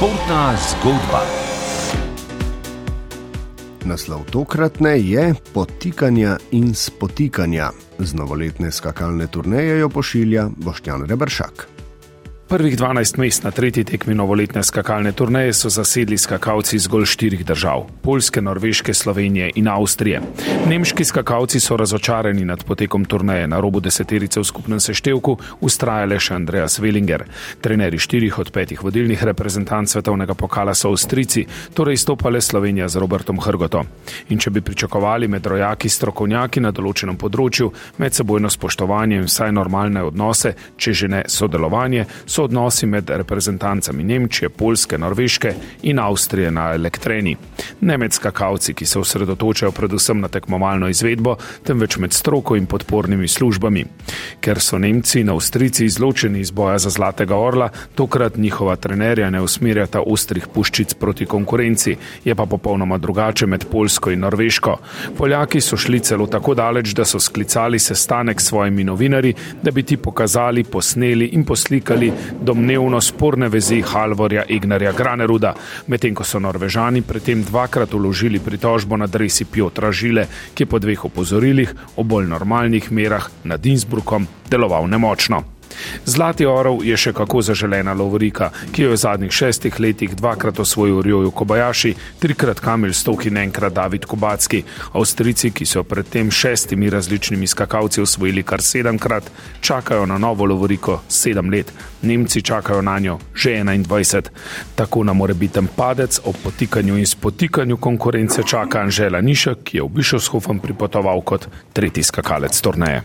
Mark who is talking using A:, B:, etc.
A: Športna zgodba. Naslov tokratne je Potikanja in spotikanja. Z novoletne skakalne turneje jo pošilja Boštjan Rebršak.
B: Prvih 12 mest na tretji tekmi novoletne skakalne turneje so zasedli skakalci zgolj štirih držav: Poljske, Norveške, Slovenije in Avstrije. Nemški skakalci so razočarani nad potekom turneje na robu deseterice v skupnem seštevku, ustrajale še Andreas Wellinger. Treneri štirih od petih vodilnih reprezentanc svetovnega pokala so Avstrici, torej stopale Slovenija z Robertom Hrgoto. In če bi pričakovali med rojaki strokovnjaki na določenem področju medsebojno spoštovanje in vsaj normalne odnose, če že ne sodelovanje, so odnosi med reprezentancami Nemčije, Poljske, Norveške in Avstrije na elektreni. Ne med skakavci, ki se osredotočajo predvsem na tekmovalno izvedbo, temveč med stroko in podpornimi službami. Ker so Nemci in Avstrici izločeni iz boja za Zlatega orla, tokrat njihova trenerja ne usmerjata ostrih puščic proti konkurenci, je pa popolnoma drugače med Poljsko in Norveško. Poljaki so šli celo tako daleč, da so sklicali sestanek s svojimi novinarji, da bi ti pokazali, posneli in poslikali domnevno sporne vezi Halvorja Ignarja Graneruda, medtem ko so Norvežani predtem dvakrat uložili pritožbo na dresi Piotra Žile, ki je po dveh opozorilih o bolj normalnih merah nad Innsbruckom deloval nemočno. Zlati orov je še kako zaželena lovorika, ki jo je v zadnjih šestih letih dvakrat osvojil Rjoju Kobajaši, trikrat Kamil Stok in enkrat David Kubacki. Avstrici, ki so predtem šestimi različnimi skakalci osvojili kar sedemkrat, čakajo na novo lovoriko sedem let. Nemci čakajo na njo že 21. Tako na morebiten padec ob potikanju in spotikanju konkurence čaka Anžela Nišek, ki je v Bišovshofen pripotoval kot tretji skakalec turneje.